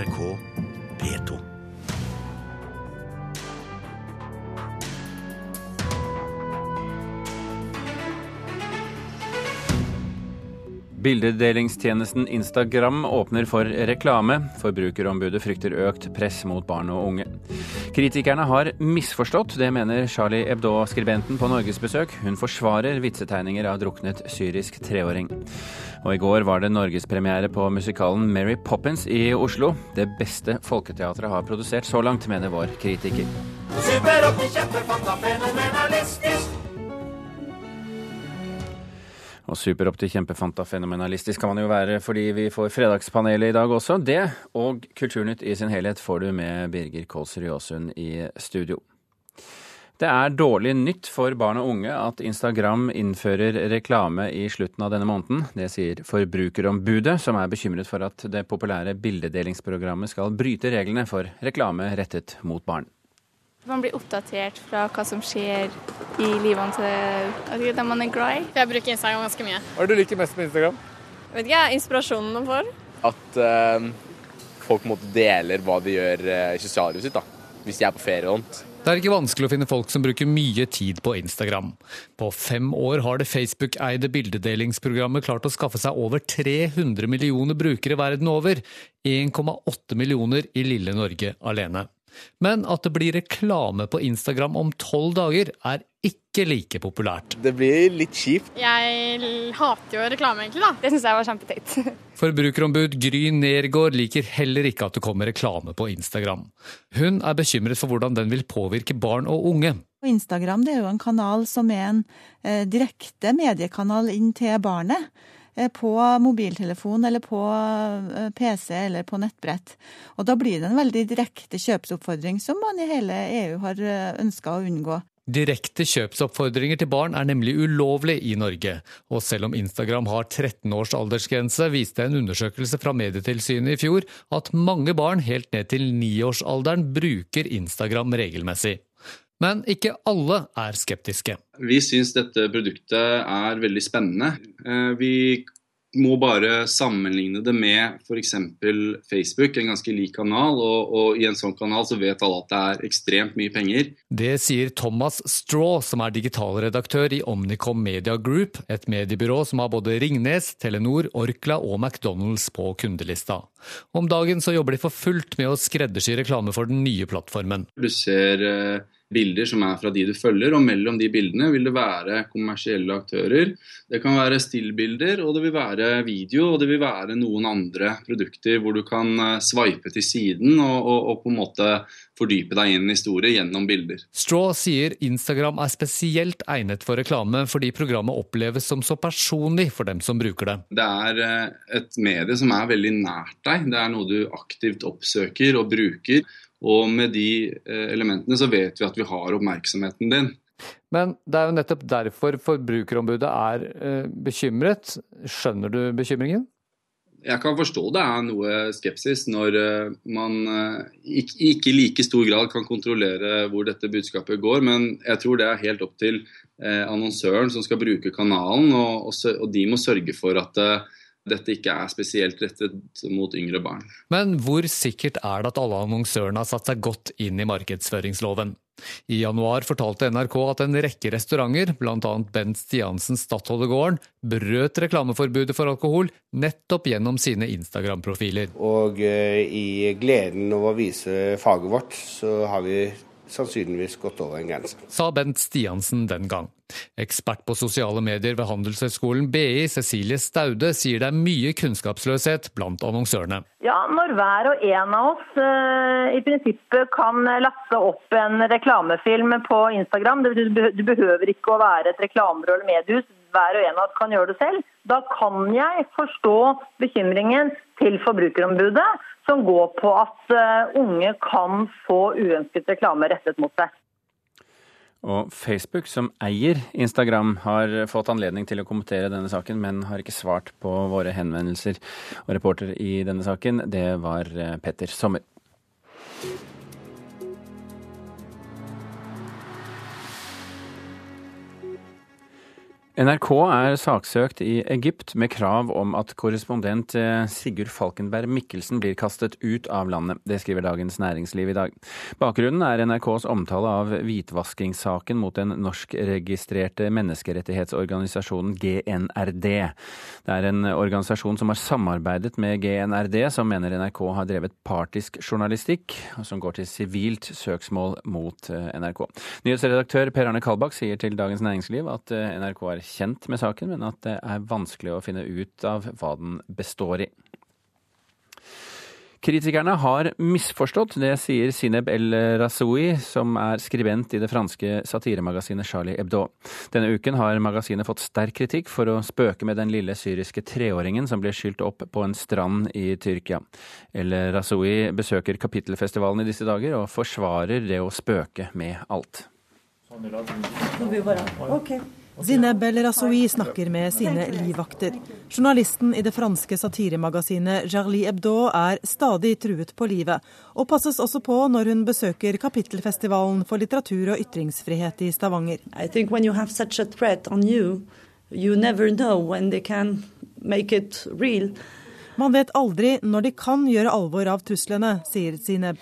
NRK P2. Bildedelingstjenesten Instagram åpner for reklame. Forbrukerombudet frykter økt press mot barn og unge. Kritikerne har misforstått, det mener Charlie Hebdo-skribenten på norgesbesøk. Hun forsvarer vitsetegninger av druknet syrisk treåring. Og i går var det norgespremiere på musikalen Mary Poppins i Oslo. Det beste folketeatret har produsert så langt, mener vår kritiker. Super Og superopp til kjempefantafenomenalistisk kan man jo være fordi vi får Fredagspanelet i dag også. Det og Kulturnytt i sin helhet får du med Birger Kålsrud Jåsund i studio. Det er dårlig nytt for barn og unge at Instagram innfører reklame i slutten av denne måneden. Det sier Forbrukerombudet, som er bekymret for at det populære bildedelingsprogrammet skal bryte reglene for reklame rettet mot barn. Man blir oppdatert fra hva som skjer i livene til dem man er glad i. Jeg bruker Instagram ganske mye. Hva er det du liker mest med Instagram? Jeg Vet ikke, Inspirasjonen man får. At uh, folk måtte deler hva de gjør uh, i sosiallivet sitt. da. Hvis de er på ferie og sånt. Det er ikke vanskelig å finne folk som bruker mye tid på Instagram. På fem år har det Facebook-eide bildedelingsprogrammet klart å skaffe seg over 300 millioner brukere verden over. 1,8 millioner i lille Norge alene. Men at det blir reklame på Instagram om tolv dager, er ikke like populært. Det blir litt kjipt. Jeg hater jo reklame, egentlig. da. Det syns jeg var kjempeteit. Forbrukerombud Gry Nergård liker heller ikke at det kommer reklame på Instagram. Hun er bekymret for hvordan den vil påvirke barn og unge. Instagram er jo en kanal som er en eh, direkte mediekanal inn til barnet. Eh, på mobiltelefon eller på eh, PC eller på nettbrett. Og da blir det en veldig direkte kjøpsoppfordring som man i hele EU har eh, ønska å unngå. Direkte kjøpsoppfordringer til barn er nemlig ulovlig i Norge. Og selv om Instagram har 13 års aldersgrense, viste en undersøkelse fra Medietilsynet i fjor at mange barn helt ned til niårsalderen bruker Instagram regelmessig. Men ikke alle er skeptiske. Vi syns dette produktet er veldig spennende. Eh, vi må bare sammenligne det med f.eks. Facebook, en ganske lik kanal. Og, og, i en sånn kanal så vet alle at det er ekstremt mye penger. Det sier Thomas Straw, som er digitalredaktør i Omnicom Media Group, et mediebyrå som har både Ringnes, Telenor, Orkla og McDonald's på kundelista. Om dagen så jobber de for fullt med å skreddersy reklame for den nye plattformen. Du ser uh, bilder som er fra de du følger, og mellom de bildene vil det være kommersielle aktører. Det kan være stillbilder, og det vil være video, og det vil være noen andre produkter hvor du kan eh, sveipe til siden og, og, og på en måte fordype deg inn i historie gjennom bilder. Straw sier Instagram er spesielt egnet for reklame fordi programmet oppleves som så personlig for dem som bruker det. Det er eh, et medie som er veldig nært deg. Det er noe du aktivt oppsøker og bruker. Og med de eh, elementene så vet vi at vi har oppmerksomheten din. Men det er jo nettopp derfor Forbrukerombudet er eh, bekymret. Skjønner du bekymringen? Jeg kan forstå det er noe skepsis når eh, man ikke i like stor grad kan kontrollere hvor dette budskapet går, men jeg tror det er helt opp til annonsøren som skal bruke kanalen, og de må sørge for at dette ikke er spesielt rettet mot yngre barn. Men hvor sikkert er det at alle annonsørene har satt seg godt inn i markedsføringsloven? I januar fortalte NRK at en rekke restauranter, bl.a. Bent Stiansens Stadholdegården, brøt reklameforbudet for alkohol nettopp gjennom sine Instagram-profiler. Og eh, i gleden over å vise faget vårt, så har vi sannsynligvis gått over en grense. Sa Bent Stiansen den gang. Ekspert på sosiale medier ved Handelshøyskolen BI, Cecilie Staude, sier det er mye kunnskapsløshet blant annonsørene. Ja, Når hver og en av oss uh, i prinsippet kan laste opp en reklamefilm på Instagram, du, du behøver ikke å være et reklamebyrå eller mediehus, hver og en av oss kan gjøre det selv, da kan jeg forstå bekymringen til Forbrukerombudet som går på at eh, unge kan få uønsket reklame rettet mot seg. Og Facebook, som eier Instagram, har fått anledning til å kommentere denne saken, men har ikke svart på våre henvendelser. Og reporter i denne saken, det var eh, Petter Sommer. NRK er saksøkt i Egypt med krav om at korrespondent eh, Sigurd Falkenberg Mikkelsen blir kastet ut av landet. Det skriver Dagens Næringsliv i dag. Bakgrunnen er NRKs omtale av hvitvaskingssaken mot den norskregistrerte menneskerettighetsorganisasjonen GNRD. Det er en organisasjon som har samarbeidet med GNRD, som mener NRK har drevet partisk journalistikk, og som går til sivilt søksmål mot eh, NRK. Nyhetsredaktør Per Arne Kalbakk sier til Dagens Næringsliv at eh, NRK er kjent med saken, men at det er vanskelig å finne ut av hva den består i. Kritikerne har misforstått, det sier Sineb El Razoui, som er skribent i det franske satiremagasinet Charlie Hebdo. Denne uken har magasinet fått sterk kritikk for å spøke med den lille syriske treåringen som ble skylt opp på en strand i Tyrkia. El Razoui besøker kapittelfestivalen i disse dager, og forsvarer det å spøke med alt. Zineb El Razoui snakker med sine livvakter. Journalisten i det franske satiremagasinet Jarlie Hebdo er stadig truet på livet, og passes også på når hun besøker Kapittelfestivalen for litteratur og ytringsfrihet i Stavanger. You, you Man vet aldri når de kan gjøre alvor av truslene, sier Zineb.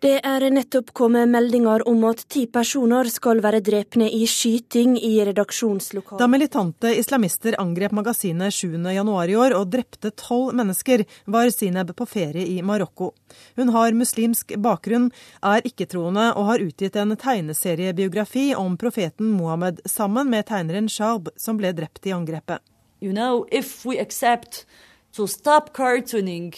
Det er nettopp kommet meldinger om at ti personer skal være drepne i skyting i redaksjonslokalet. Da militante islamister angrep magasinet 7.1 i år og drepte tolv mennesker, var Sineb på ferie i Marokko. Hun har muslimsk bakgrunn, er ikke-troende og har utgitt en tegneseriebiografi om profeten Mohammed sammen med tegneren Shaab, som ble drept i angrepet. You know, if we accept to stop cartooning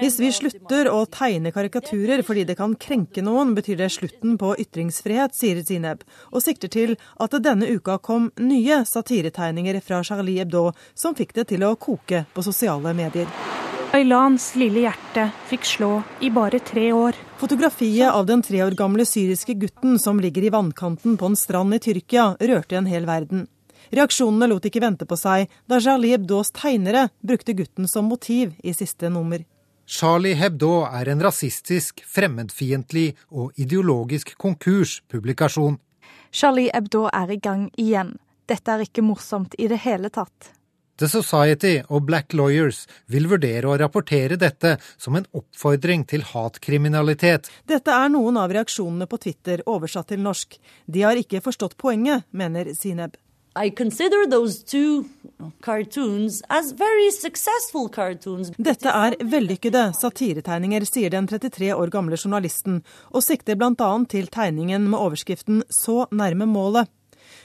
hvis vi slutter å tegne karikaturer fordi det kan krenke noen, betyr det slutten på ytringsfrihet, sier Zineb, og sikter til at det denne uka kom nye satiretegninger fra Charlie Hebdo som fikk det til å koke på sosiale medier. Aylans lille hjerte fikk slå i bare tre år. Fotografiet av den tre år gamle syriske gutten som ligger i vannkanten på en strand i Tyrkia, rørte en hel verden. Reaksjonene lot ikke vente på seg da Charlie Hebdos tegnere brukte gutten som motiv i siste nummer. Charlie Hebdo er en rasistisk, fremmedfiendtlig og ideologisk konkurspublikasjon. Charlie Hebdo er i gang igjen. Dette er ikke morsomt i det hele tatt. The Society og Black Lawyers vil vurdere å rapportere dette som en oppfordring til hatkriminalitet. Dette er noen av reaksjonene på Twitter oversatt til norsk. De har ikke forstått poenget, mener Sineb. I consider those two cartoons as very successful cartoons. Dette er vellykkede satiretegninger, sier den 33 år gamle journalisten, og sikter bl.a. til tegningen med overskriften 'Så nærme målet'.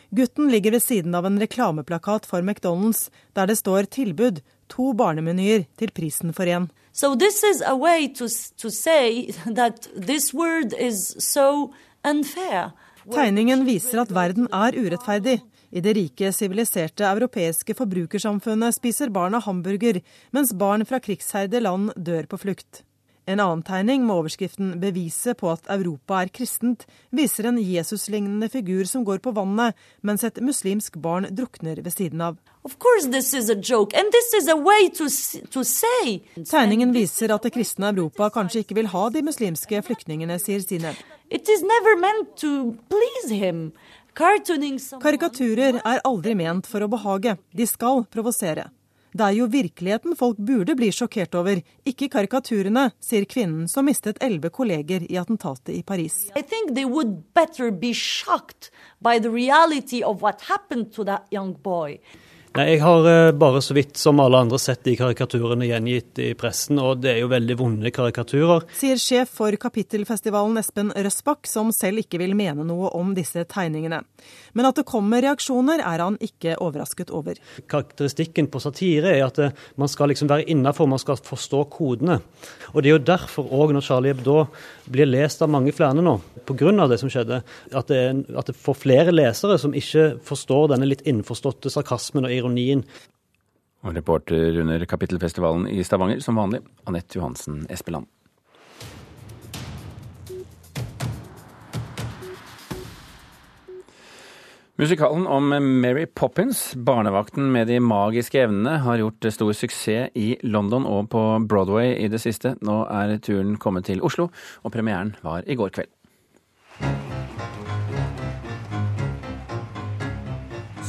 Gutten ligger ved siden av en reklameplakat for McDonald's der det står tilbud, to barnemenyer til prisen for én. So this is a way to, to say that this word is so unfair. Tegningen viser at verden er urettferdig. I det rike, siviliserte europeiske forbrukersamfunnet spiser barna hamburger, mens barn fra krigsherjede land dør på flukt. En annen tegning med overskriften 'Beviset på at Europa er kristent' viser en Jesus-lignende figur som går på vannet, mens et muslimsk barn drukner ved siden av. Tegningen viser at det kristne Europa kanskje ikke vil ha de muslimske flyktningene, sier Sineb. It is never meant to please him. Karikaturer er aldri ment for å behage, de skal provosere. Det er jo virkeligheten folk burde bli sjokkert over, ikke karikaturene, sier kvinnen som mistet elleve kolleger i attentatet i Paris. I Nei, Jeg har eh, bare så vidt som alle andre sett de karikaturene gjengitt i pressen, og det er jo veldig vonde karikaturer. Sier sjef for Kapittelfestivalen Espen Røsbakk, som selv ikke vil mene noe om disse tegningene. Men at det kommer reaksjoner, er han ikke overrasket over. Karakteristikken på satire er at eh, man skal liksom være innafor, man skal forstå kodene. Og det er jo derfor òg, når Charlie Hebdo blir lest av mange flere nå, pga. det som skjedde, at det, at det får flere lesere som ikke forstår denne litt innforståtte sarkasmen og ironien. Og reporter under Kapittelfestivalen i Stavanger, som vanlig, Anette Johansen Espeland. Musikalen om Mary Poppins, barnevakten med de magiske evnene, har gjort stor suksess i London og på Broadway i det siste. Nå er turen kommet til Oslo, og premieren var i går kveld.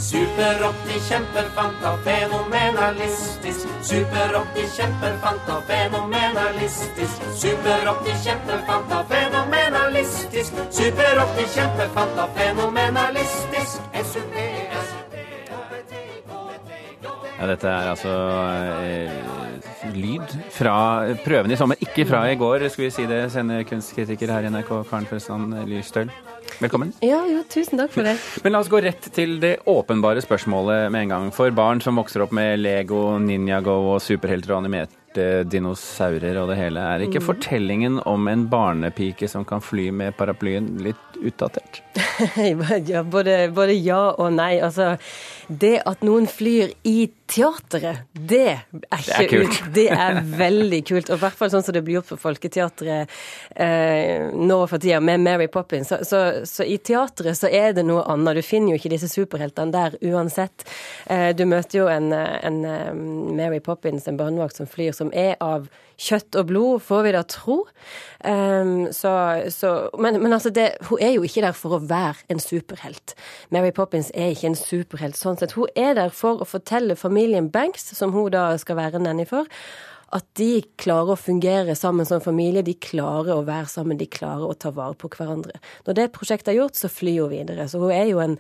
Super-Opti kjempefanta fenomenalistisk. Super-Opti kjempefanta fenomenalistisk. Super-Opti kjempefanta fenomenalistisk. Super-Opti kjempefanta fenomenalistisk. SUP, Ja, dette er altså eh, lyd fra prøven i sommer, ikke fra i går, skulle vi si det, sender kunstkritiker her i NRK, Karen Frøsland Lystøl. Velkommen. Ja, jo, tusen takk for det. Men la oss gå rett til det åpenbare spørsmålet med en gang. For barn som vokser opp med Lego, Ninjago og superhelter og animerte dinosaurer og det hele, er ikke Mm. fortellingen om en barnepike som kan fly med paraplyen litt utdatert? ja, både, både ja og nei. Altså, det at noen flyr i teatret, det er ikke er kult. ut- Det er veldig kult. Og i hvert fall sånn som det blir gjort på Folketeatret eh, nå for tida, med Mary Poppins. Så, så, så i teatret så er det noe annet. Du finner jo ikke disse superheltene der uansett. Eh, du møter jo en, en eh, Mary Poppins, en barnevakt som flyr, som er av kjøtt og blod, får vi da tro. Um, så, så, men, men altså, det, hun er jo ikke der for å være en superhelt. Mary Poppins er ikke en superhelt sånn sett. Hun er der for å fortelle familien Banks, som hun da skal være nanny for, at de klarer å fungere sammen som familie, de klarer å være sammen, de klarer å ta vare på hverandre. Når det prosjektet er gjort, så flyr hun videre. Så hun er jo en,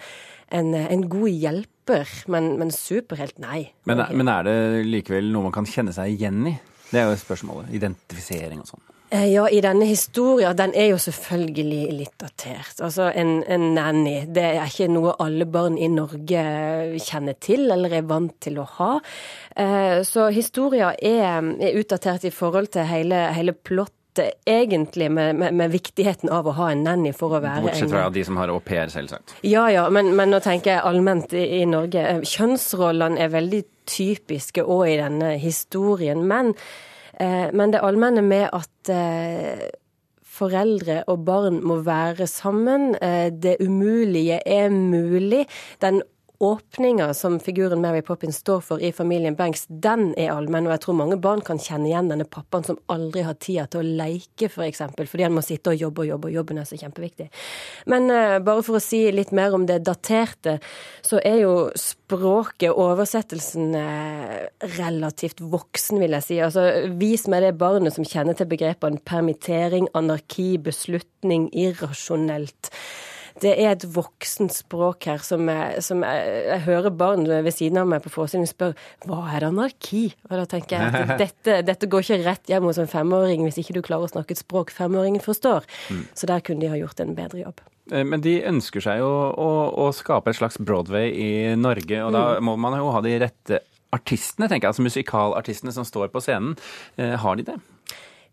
en, en god hjelper, men, men superhelt, nei. Men, men er det likevel noe man kan kjenne seg igjen i? Det er jo spørsmålet. Identifisering og sånn. Eh, Ja, i denne historien, den er jo selvfølgelig litt datert. Altså, en, en nanny, det er ikke noe alle barn i Norge kjenner til eller er vant til å ha. Eh, Så historien er, er utdatert i forhold til hele, hele plottet, egentlig, med, med, med viktigheten av å ha en nanny for å være Bortsett en fra de som har au pair, selvsagt. ja, ja, men, men nå tenker jeg allment i, i Norge. Eh, Kjønnsrollene er veldig typiske òg i denne historien. Men, eh, men det allmenne med at eh, foreldre og barn må være sammen, eh, det umulige er mulig. Den åpninga som figuren Mary Poppins står for i familien Banks, den er allmenn. Og jeg tror mange barn kan kjenne igjen denne pappaen som aldri har tida til å leke, f.eks. For eksempel, fordi han må sitte og jobbe og jobbe, og jobben er så kjempeviktig. Men eh, bare for å si litt mer om det daterte, så er jo språket, oversettelsen, eh, relativt voksen, vil jeg si. Altså, vis meg det barnet som kjenner til begrepene permittering, anarki, beslutning, irrasjonelt. Det er et voksent språk her som, jeg, som jeg, jeg hører barn ved siden av meg på forestillingen spørre hva er anarki? Og da tenker jeg at dette, dette går ikke rett hjem hos en femåring hvis ikke du klarer å snakke et språk femåringen forstår. Mm. Så der kunne de ha gjort en bedre jobb. Eh, Men de ønsker seg jo å, å skape et slags Broadway i Norge, og da Mm. må man jo ha de rette artistene, tenker jeg. Altså musikalartistene som står på scenen. Eh, Har de det?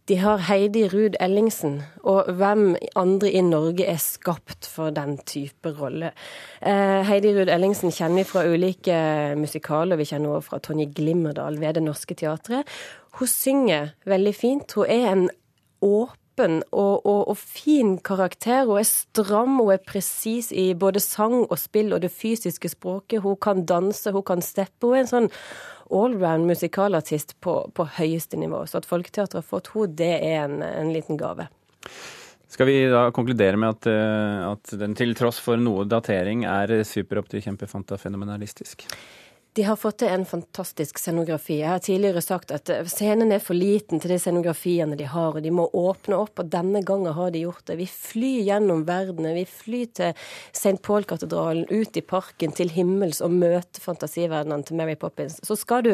De har Heidi Ruud Ellingsen, og hvem andre i Norge er skapt for den type rolle? Eh, Heidi Ruud Ellingsen kjenner vi fra ulike musikaler. Vi kjenner henne fra Tonje Glimmerdal ved Det Norske Teatret. Hun synger veldig fint. Hun er en åpen og, og, og fin karakter. Hun er stram, hun er presis i både sang og spill og det fysiske språket. Hun kan danse, hun kan steppe. Hun er en sånn allround musikalartist på, på høyeste nivå. Så at Folketeatret har fått henne, det er en, en liten gave. Skal vi da konkludere med at, eh, at den til tross for noe datering er superopti kjempefanta fenomenalistisk? De har fått til en fantastisk scenografi. Jeg har tidligere sagt at eh, scenen er for liten til de scenografiene de har, og de må åpne opp, og denne gangen har de gjort det. Vi flyr gjennom verdenen. Vi flyr til St. Paul-katedralen, ut i parken, til himmels, og møter fantasiverdenen til Mary Poppins. Så skal du,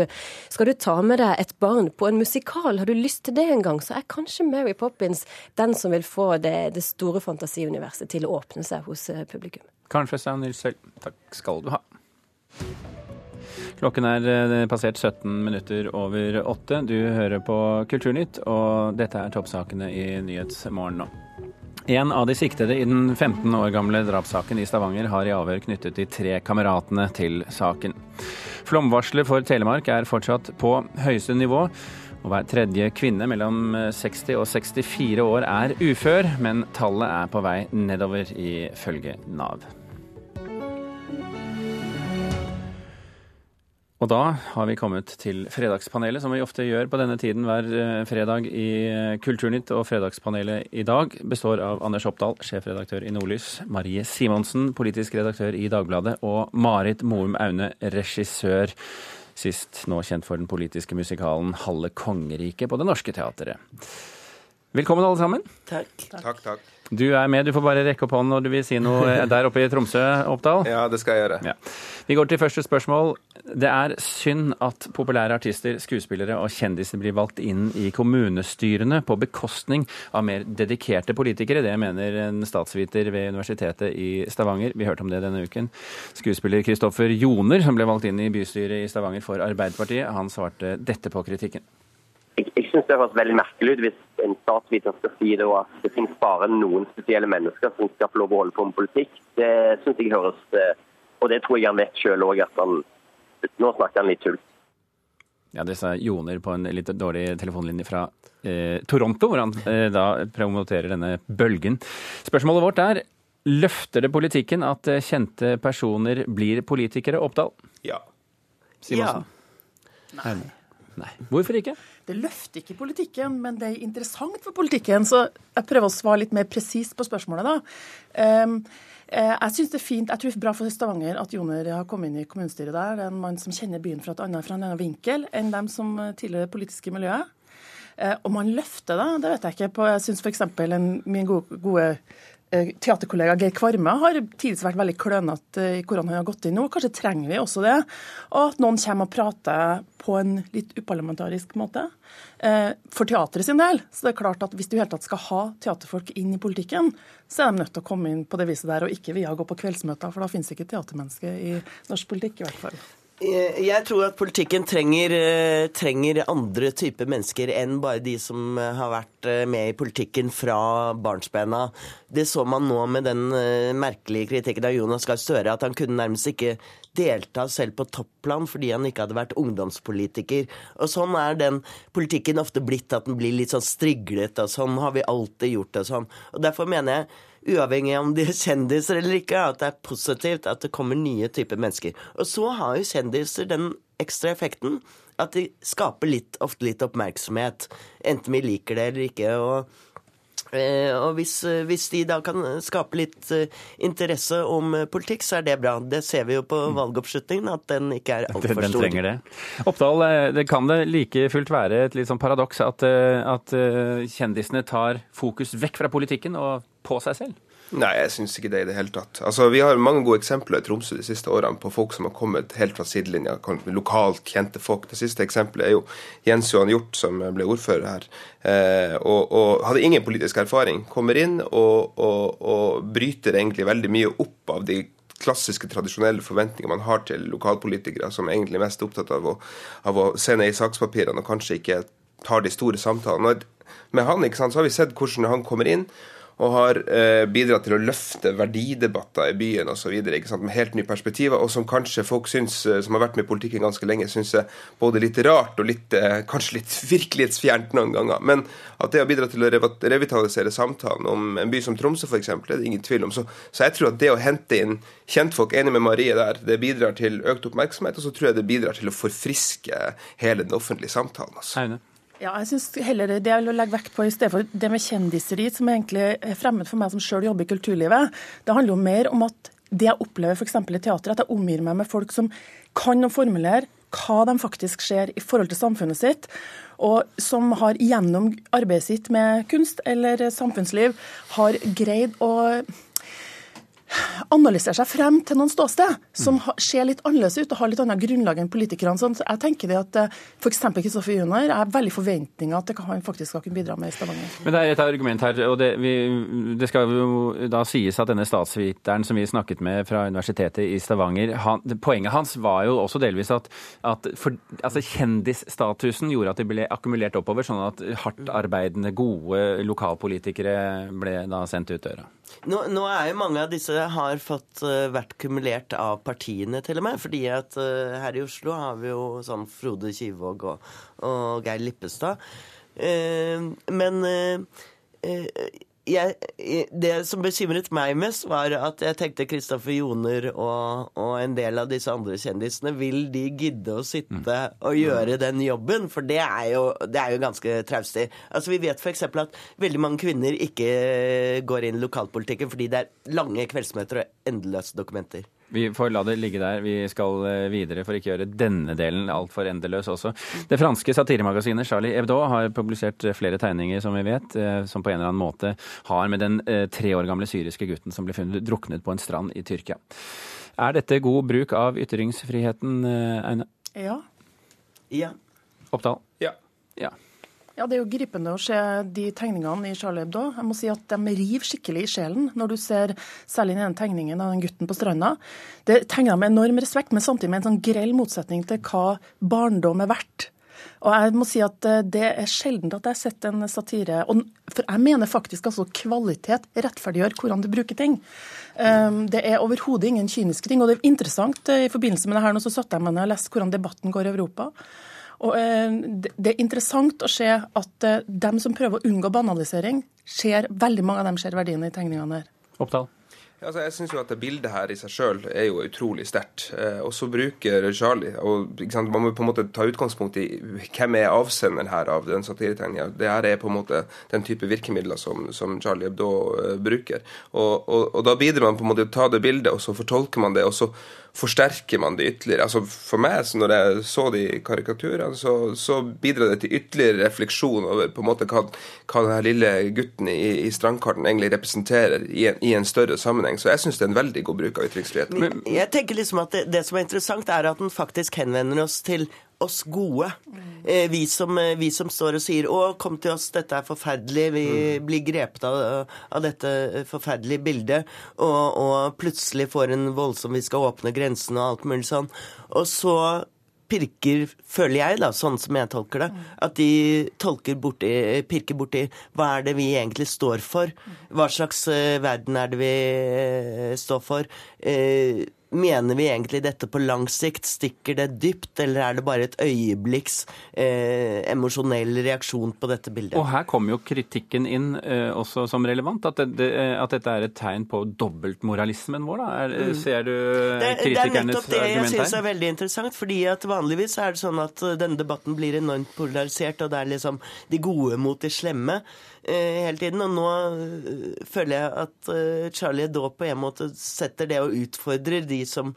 skal du ta med deg et barn på en musikal, har du lyst til det en gang, så er kanskje Mary Poppins den som vil få det, det store fantasiuniverset til å åpne seg hos publikum. Kanskje, sa Nils selv. takk skal du ha. Klokken er eh, passert 17 minutter over åtte. Du hører på Kulturnytt, og dette er toppsakene i Nyhetsmorgen nå. En av de siktede i den 15 år gamle drapssaken i Stavanger har i avhør knyttet de tre kameratene til saken. Flomvarselet for Telemark er fortsatt på høyeste nivå. Og hver tredje kvinne mellom 60 og 64 år er ufør, men tallet er på vei nedover ifølge Nav. Og da har vi kommet til Fredagspanelet, som vi ofte gjør på denne tiden hver eh, fredag i eh, Kulturnytt. Og Fredagspanelet i dag består av Anders Oppdal, sjefredaktør i Nordlys, Marie Simonsen, politisk redaktør i Dagbladet, og Marit Moum Aune, regissør. Sist nå kjent for den politiske musikalen Halve kongeriket på Det Norske Teatret. Velkommen alle sammen. Takk. Takk, takk. Du er med, du får bare rekke opp hånden når du vil si noe der oppe i Tromsø, Oppdal. Ja, det skal jeg gjøre. Ja. Vi går til første spørsmål. Det er synd at populære artister, skuespillere og kjendiser blir valgt inn i kommunestyrene på bekostning av mer dedikerte politikere. Det mener en statsviter ved Universitetet i Stavanger. Vi hørte om det denne uken. Skuespiller Kristoffer Joner, som ble valgt inn i bystyret i Stavanger for Arbeiderpartiet, han svarte dette på kritikken. Synes det høres veldig merkelig ut hvis en statsviter skal si det, at det finnes bare noen spesielle mennesker som skal få lov å holde på med politikk. Det synes jeg høres Og det tror jeg han vet sjøl òg, at han Nå snakker han litt tull. Ja, Det sa Joner på en litt dårlig telefonlinje fra eh, Toronto, hvor han eh, da promoterer denne bølgen. Spørsmålet vårt er løfter det politikken at eh, kjente personer blir politikere, Oppdal? Ja. Simonsen? Nei. Nei. Hvorfor ikke? Det løfter ikke politikken, men det er interessant for politikken. Så jeg prøver å svare litt mer presist på spørsmålet, da. Um, jeg synes det er fint, jeg tror det er bra for Stavanger at Joner har kommet inn i kommunestyret der. Det er en mann som kjenner byen fra, et annet, fra en annen vinkel enn dem som tilhører det politiske miljøet. Om han løfter det, det vet jeg ikke. På, jeg syns f.eks. min gode, gode teaterkollega Geir Kvarme har tidvis vært veldig klønete i hvordan han har gått inn nå. Kanskje trenger vi også det. Og at noen kommer og prater på en litt uparlamentarisk måte. For teatret sin del. Så det er klart at hvis du i hele tatt skal ha teaterfolk inn i politikken, så er de nødt til å komme inn på det viset der, og ikke via å gå på kveldsmøter. For da finnes ikke teatermennesker i norsk politikk, i hvert fall. Jeg tror at politikken trenger, trenger, andre typer mennesker enn bare de som har vært med i politikken fra barnsbena. Det så man nå med den merkelige kritikken av Jonas Gahr Støre, at han kunne nærmest ikke delta selv på topplan fordi han ikke hadde vært ungdomspolitiker. Og sånn er den politikken ofte blitt, at den blir litt sånn striglet, og sånn har vi alltid gjort det sånn. Og derfor mener jeg uavhengig av om de er kjendiser eller ikke, at det er positivt at det kommer nye typer mennesker. Og så har jo kjendiser den ekstra effekten at de skaper litt, ofte litt oppmerksomhet. Enten vi liker det eller ikke. og og hvis, hvis, de da kan skape litt interesse om politikk, så er det bra. Det ser vi jo på valgoppslutningen, at den ikke er altfor stor. Den trenger det. Oppdal, det kan det like fullt være et litt sånn paradoks at, at kjendisene tar fokus vekk fra politikken og på seg selv? Nei, jeg syns ikke det i det hele tatt. Altså, Vi har mange gode eksempler i Tromsø de siste årene på folk som har kommet helt fra sidelinja, lokalt kjente folk. Det siste eksempelet er jo Jens Johan Hjort, som ble ordfører her. Eh, og, og, hadde ingen politisk erfaring. Kommer inn og, og, og bryter egentlig veldig mye opp av de klassiske, tradisjonelle forventninger man har til lokalpolitikere, som er egentlig mest opptatt av å, av å se ned i sakspapirene og kanskje ikke tar de store samtalene. Med han ikke sant, så har vi sett hvordan han kommer inn og har eh, bidratt til å løfte verdidebatter i byen osv. med helt nye perspektiver, og som kanskje folk syns, som har vært med i politikken ganske lenge, syns er både litt rart og litt, eh, kanskje litt virkelighetsfjernt noen ganger. Men at det har bidratt til å revitalisere samtalen om en by som Tromsø f.eks., er det ingen tvil om. Så, så, jeg tror at det å hente inn kjentfolk, enig med Marie der, det bidrar til økt oppmerksomhet, og så tror jeg det bidrar til å forfriske hele den offentlige samtalen. Altså. Ja, jeg synes heller Det jeg vil legge vekt på i stedet for det med kjendiseri, som egentlig er fremmed for meg som sjøl jobber i kulturlivet, det handler jo mer om at det jeg opplever f.eks. i teatret, at jeg omgir meg med folk som kan å formulere hva de faktisk ser i forhold til samfunnet sitt, og som har gjennom arbeidet sitt med kunst eller samfunnsliv har greid å analysere seg frem til noen ståsted som ser litt annerledes ut og har litt annet grunnlag enn politikerne. Sånn. Så jeg tenker det at F.eks. Kristoffer Joner er veldig forventninger at han faktisk skal kunne bidra med i Stavanger. Men det er et argument her, og det, vi, det skal jo da sies at denne statsviteren som vi snakket med fra Universitetet i Stavanger, han, poenget hans var jo også delvis at, at for, altså kjendisstatusen gjorde at det ble akkumulert oppover, sånn at hardt arbeidende, gode lokalpolitikere ble da sendt ut døra. Nå, nå, er jo mange av disse har fått uh, vært kumulert av partiene, til og med. fordi at uh, her i Oslo har vi jo sånn Frode Kyvåg og, og Geir Lippestad. Uh, men jeg, det som bekymret meg mest, var at jeg tenkte Kristoffer Joner og, og, en del av disse andre kjendisene, vil de gidde å sitte mm. og gjøre den jobben? For det er jo, det er jo ganske traustig. Altså, vi vet f.eks. at veldig mange kvinner ikke går inn i lokalpolitikken fordi det er lange kveldsmøter og endeløse dokumenter. Vi får la det ligge der. Vi skal eh, videre for ikke å gjøre denne delen altfor endeløs også. Det franske satiremagasinet Charlie Hebdo har publisert flere tegninger, som vi vet, eh, som på en eller annen måte har med den eh, tre år gamle syriske gutten som ble funnet druknet på en strand i Tyrkia. Er dette god bruk av ytringsfriheten, Aune? Ja. Ja. Oppdal? Ja. ja. Ja, Det er jo gripende å se de tegningene i Charlie Hebdo. Jeg må si at De river skikkelig i sjelen når du ser særlig den tegningen av den gutten på stranda. Det tegner med enorm respekt, men samtidig med en sånn grell motsetning til hva barndom er verdt. Og jeg må si at eh, Det er sjelden at jeg har sett en satire og For jeg mener faktisk altså kvalitet rettferdiggjør hvordan du bruker ting. Um, det er overhodet ingen kyniske ting. og det er interessant eh, I forbindelse med det her nå så satt jeg meg ned og leste hvordan debatten går i Europa. Og eh, Det er interessant å se at eh, dem som prøver å unngå banalisering, ser, veldig mange av dem ser verdiene i tegningene her. Oppdal. Altså, jeg synes jo at det bildet her i seg sjøl er jo utrolig sterkt. Eh, og så bruker Charlie og Man må på en måte ta utgangspunkt i hvem er avsenderen her av den satiretegninga. Det her er på en måte den type virkemidler som, som Charlie Hebdo eh, bruker. Og, og, og, da bidrar man på en måte til å ta det bildet, og så fortolker man det. og så forsterker man det ytterligere. Altså For meg, så når jeg så de karikaturene, så, så bidrar det til ytterligere refleksjon over på en måte hva, hva denne lille gutten i, i strandkarten egentlig representerer i en, i en større sammenheng. Så jeg syns det er en veldig god bruk av ytringsfriheten. Jeg tenker liksom at det, det som er interessant, er at den faktisk henvender oss til oss gode. Eh, vi, som, eh, vi, som, står og sier 'Å, kom til oss, dette er forferdelig'. Vi mm. blir grepet av, av, dette forferdelige bildet. Og, og, plutselig får en voldsom 'Vi skal åpne grensene' og alt mulig sånn. Og så pirker, føler jeg, da, sånn som jeg tolker det, at de tolker borti, pirker borti hva er det vi egentlig står for? Hva slags verden er det vi står for? Uh, Mener vi egentlig dette på lang sikt? Stikker det dypt, eller er det bare et øyeblikks eh, emosjonell reaksjon på dette bildet? Og her kommer jo kritikken inn eh, også som relevant, at, det, at, dette er et tegn på dobbeltmoralismen vår. da. Er, mm. Ser du det, kritikernes argument her? Det er nettopp det jeg syns er veldig interessant, fordi at vanligvis er det sånn at eh, denne debatten blir enormt polarisert, og det er liksom de gode mot de slemme. Eh, hele tiden. Og nå eh, føler jeg at eh, Charlie Hebdo på en måte setter det og utfordrer de som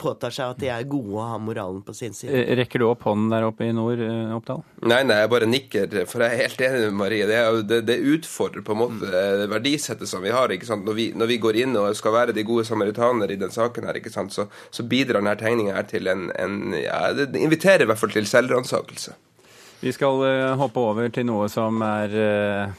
påtar seg at de er gode og har moralen på sin side. Rekker du opp hånden der oppe i nord, Oppdal? Nei, nei, jeg bare nikker, for jeg er helt enig med Marie. Det, det, det utfordrer på en måte mm. verdisettet som vi har. ikke sant? Når vi, når vi, går inn og skal være de gode samaritaner i den saken her, ikke sant? Så, så bidrar denne tegninga her til en, en ja, Det inviterer i hvert fall til selvransakelse. Vi skal uh, hoppe over til noe som er uh,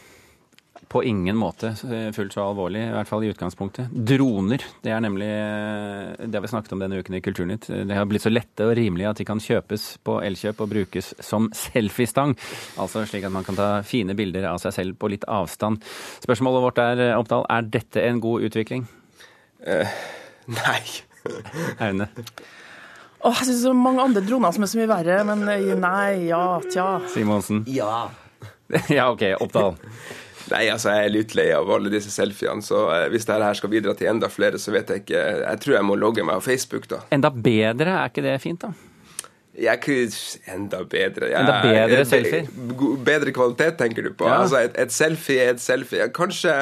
på ingen måte uh, fullt så alvorlig, i hvert fall i utgangspunktet. Droner. Det er nemlig det har vi snakket om denne uken i Kulturnytt. Det har blitt så lette og rimelige at de kan kjøpes på Elkjøp og brukes som selfiestang. Altså slik at man kan ta fine bilder av seg selv på litt avstand. Spørsmålet vårt er, Oppdal, er dette en god utvikling? nei. Aune? Åh, jeg syns det er mange andre droner som er så mye verre, men eh, nei, ja, tja. Simonsen? Ja. ja, OK. Oppdal? Nei, altså jeg er litt lei av alle disse selfiene, så eh, hvis dette her skal bidra til enda flere, så vet jeg ikke Jeg tror jeg må logge meg av Facebook, da. Enda bedre, er ikke det fint, da? Jeg Enda bedre. Jeg, enda bedre selfier? Bedre kvalitet, tenker du på? Ja. Altså, et, et selfie er et selfie. Kanskje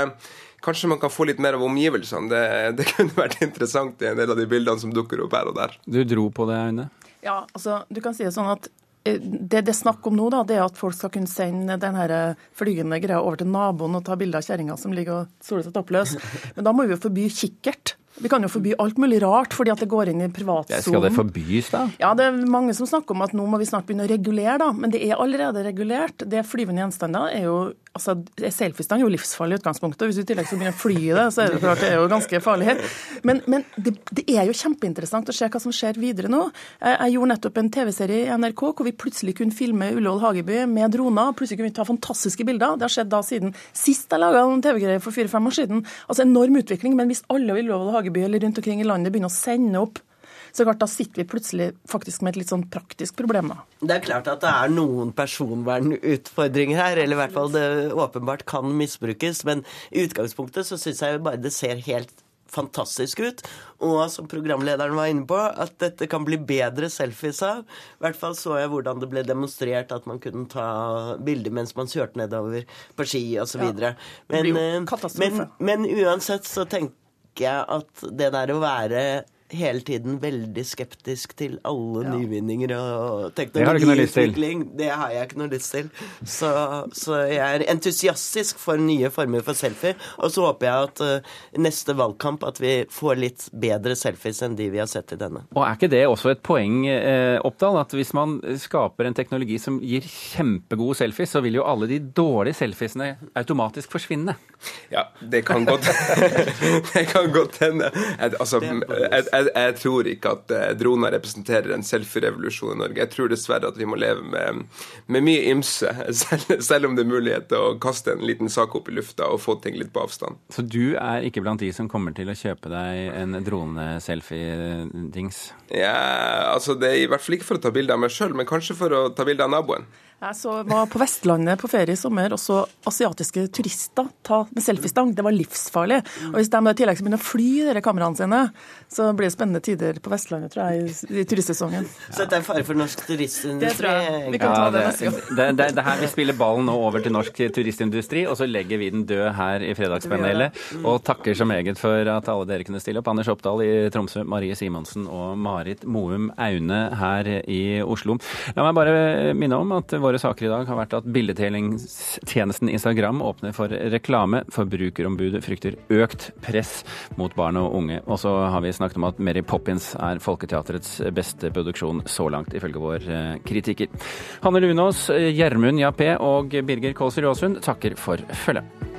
Kanskje man kan få litt mer av omgivelsene. Det, det, kunne vært interessant i en del av de bildene som dukker opp her og der. Du dro på det, Aune? Ja, altså, du kan si det sånn at eh, det det er snakk om nå, da, det er at folk skal kunne sende den eh, flygende greia over til naboen og ta bilde av kjerringa som ligger og soler seg toppløs. Men da må vi jo forby kikkert. Vi kan jo forby alt mulig rart fordi at det går inn i privatsonen. Skal det forbys, da? Ja, det er mange som snakker om at nå må vi snart begynne å regulere, da. Men det er allerede regulert. Det flyvende gjenstander er jo altså, Selfiestang er jo livsfarlig i utgangspunktet. Hvis du i tillegg skal begynne å fly i det, så er det klart det er jo ganske farlig. Men, men det, det, er jo kjempeinteressant å se hva som skjer videre nå. Jeg gjorde nettopp en TV-serie i NRK hvor vi plutselig kunne filme Ullevål Hageby med droner. Plutselig kunne vi ta fantastiske bilder. Det har skjedd da siden sist jeg laga en TV-greie for fire-fem år siden. Altså enorm utvikling. Men hvis alle i Ullevål Hageby eller rundt omkring i landet begynner å sende opp Så klart, da sitter vi plutselig faktisk med et litt sånn praktisk problem, da. Det er klart at det er noen personvernutfordringer her, eller i hvert fall det åpenbart kan misbrukes. Men i utgangspunktet så syns jeg bare det ser helt fantastisk ut. Og som programlederen var inne på, at dette kan bli bedre selfies av. I hvert fall så jeg hvordan det ble demonstrert at man kunne ta bilder mens man kjørte nedover på ski osv. Ja, men, eh, men, men uansett så tenker jeg at det der å være hele tiden veldig skeptisk til alle nyvinninger og teknologiutvikling. Det har jeg ikke noe lyst til. Så, så jeg er entusiastisk for nye former for selfie. Og så håper jeg at uh, neste valgkamp at vi får litt bedre selfies enn de vi har sett i denne. Og er ikke det også et poeng, eh, Oppdal, at hvis man skaper en teknologi som gir kjempegode selfies, så vil jo alle de dårlige selfiesene automatisk forsvinne? Ja, det kan godt Det kan godt hende. Altså, jeg, jeg, jeg tror ikke at eh, droner representerer en selfie-revolusjon i Norge. Jeg tror dessverre at vi må leve med, med mye ymse, selv, selv om det er mulighet til å kaste en liten sak opp i lufta og få ting litt på avstand. Så du er ikke blant de som kommer til å kjøpe deg en drone-selfie-dings? Ja, altså Det er i hvert fall ikke for å ta bilde av meg sjøl, men kanskje for å ta bilde av naboen. Jeg så, var på Vestlandet på ferie i sommer og så asiatiske turister ta med selfiestang. Det var livsfarlig. Og Hvis de da i tillegg som begynner å fly de kameraene sine, så blir det spennende tider på Vestlandet, tror jeg, i, i turistsesongen. Så dette er fare for norsk turistindustri? Det tror jeg. Vi kan ta det neste gang. det, det, det her Vi spiller ballen nå over til norsk turistindustri, og så legger vi den død her i Fredagspanelet. Og takker så meget for at alle dere kunne stille opp. Anders Oppdal i Tromsø, Marie Simonsen og Marit Moum Aune her i Oslo. La meg bare minne om at våre saker i dag har vært at bildedelingstjenesten Instagram åpner for reklame. Forbrukerombudet frykter økt press mot barn og unge. Og så har vi snakket om at Mary Poppins er Folketeatrets beste produksjon så langt, ifølge vår eh, kritiker. Hanne Lunås, Gjermund Jappé og Birger Kålsrud Aasund takker for følget.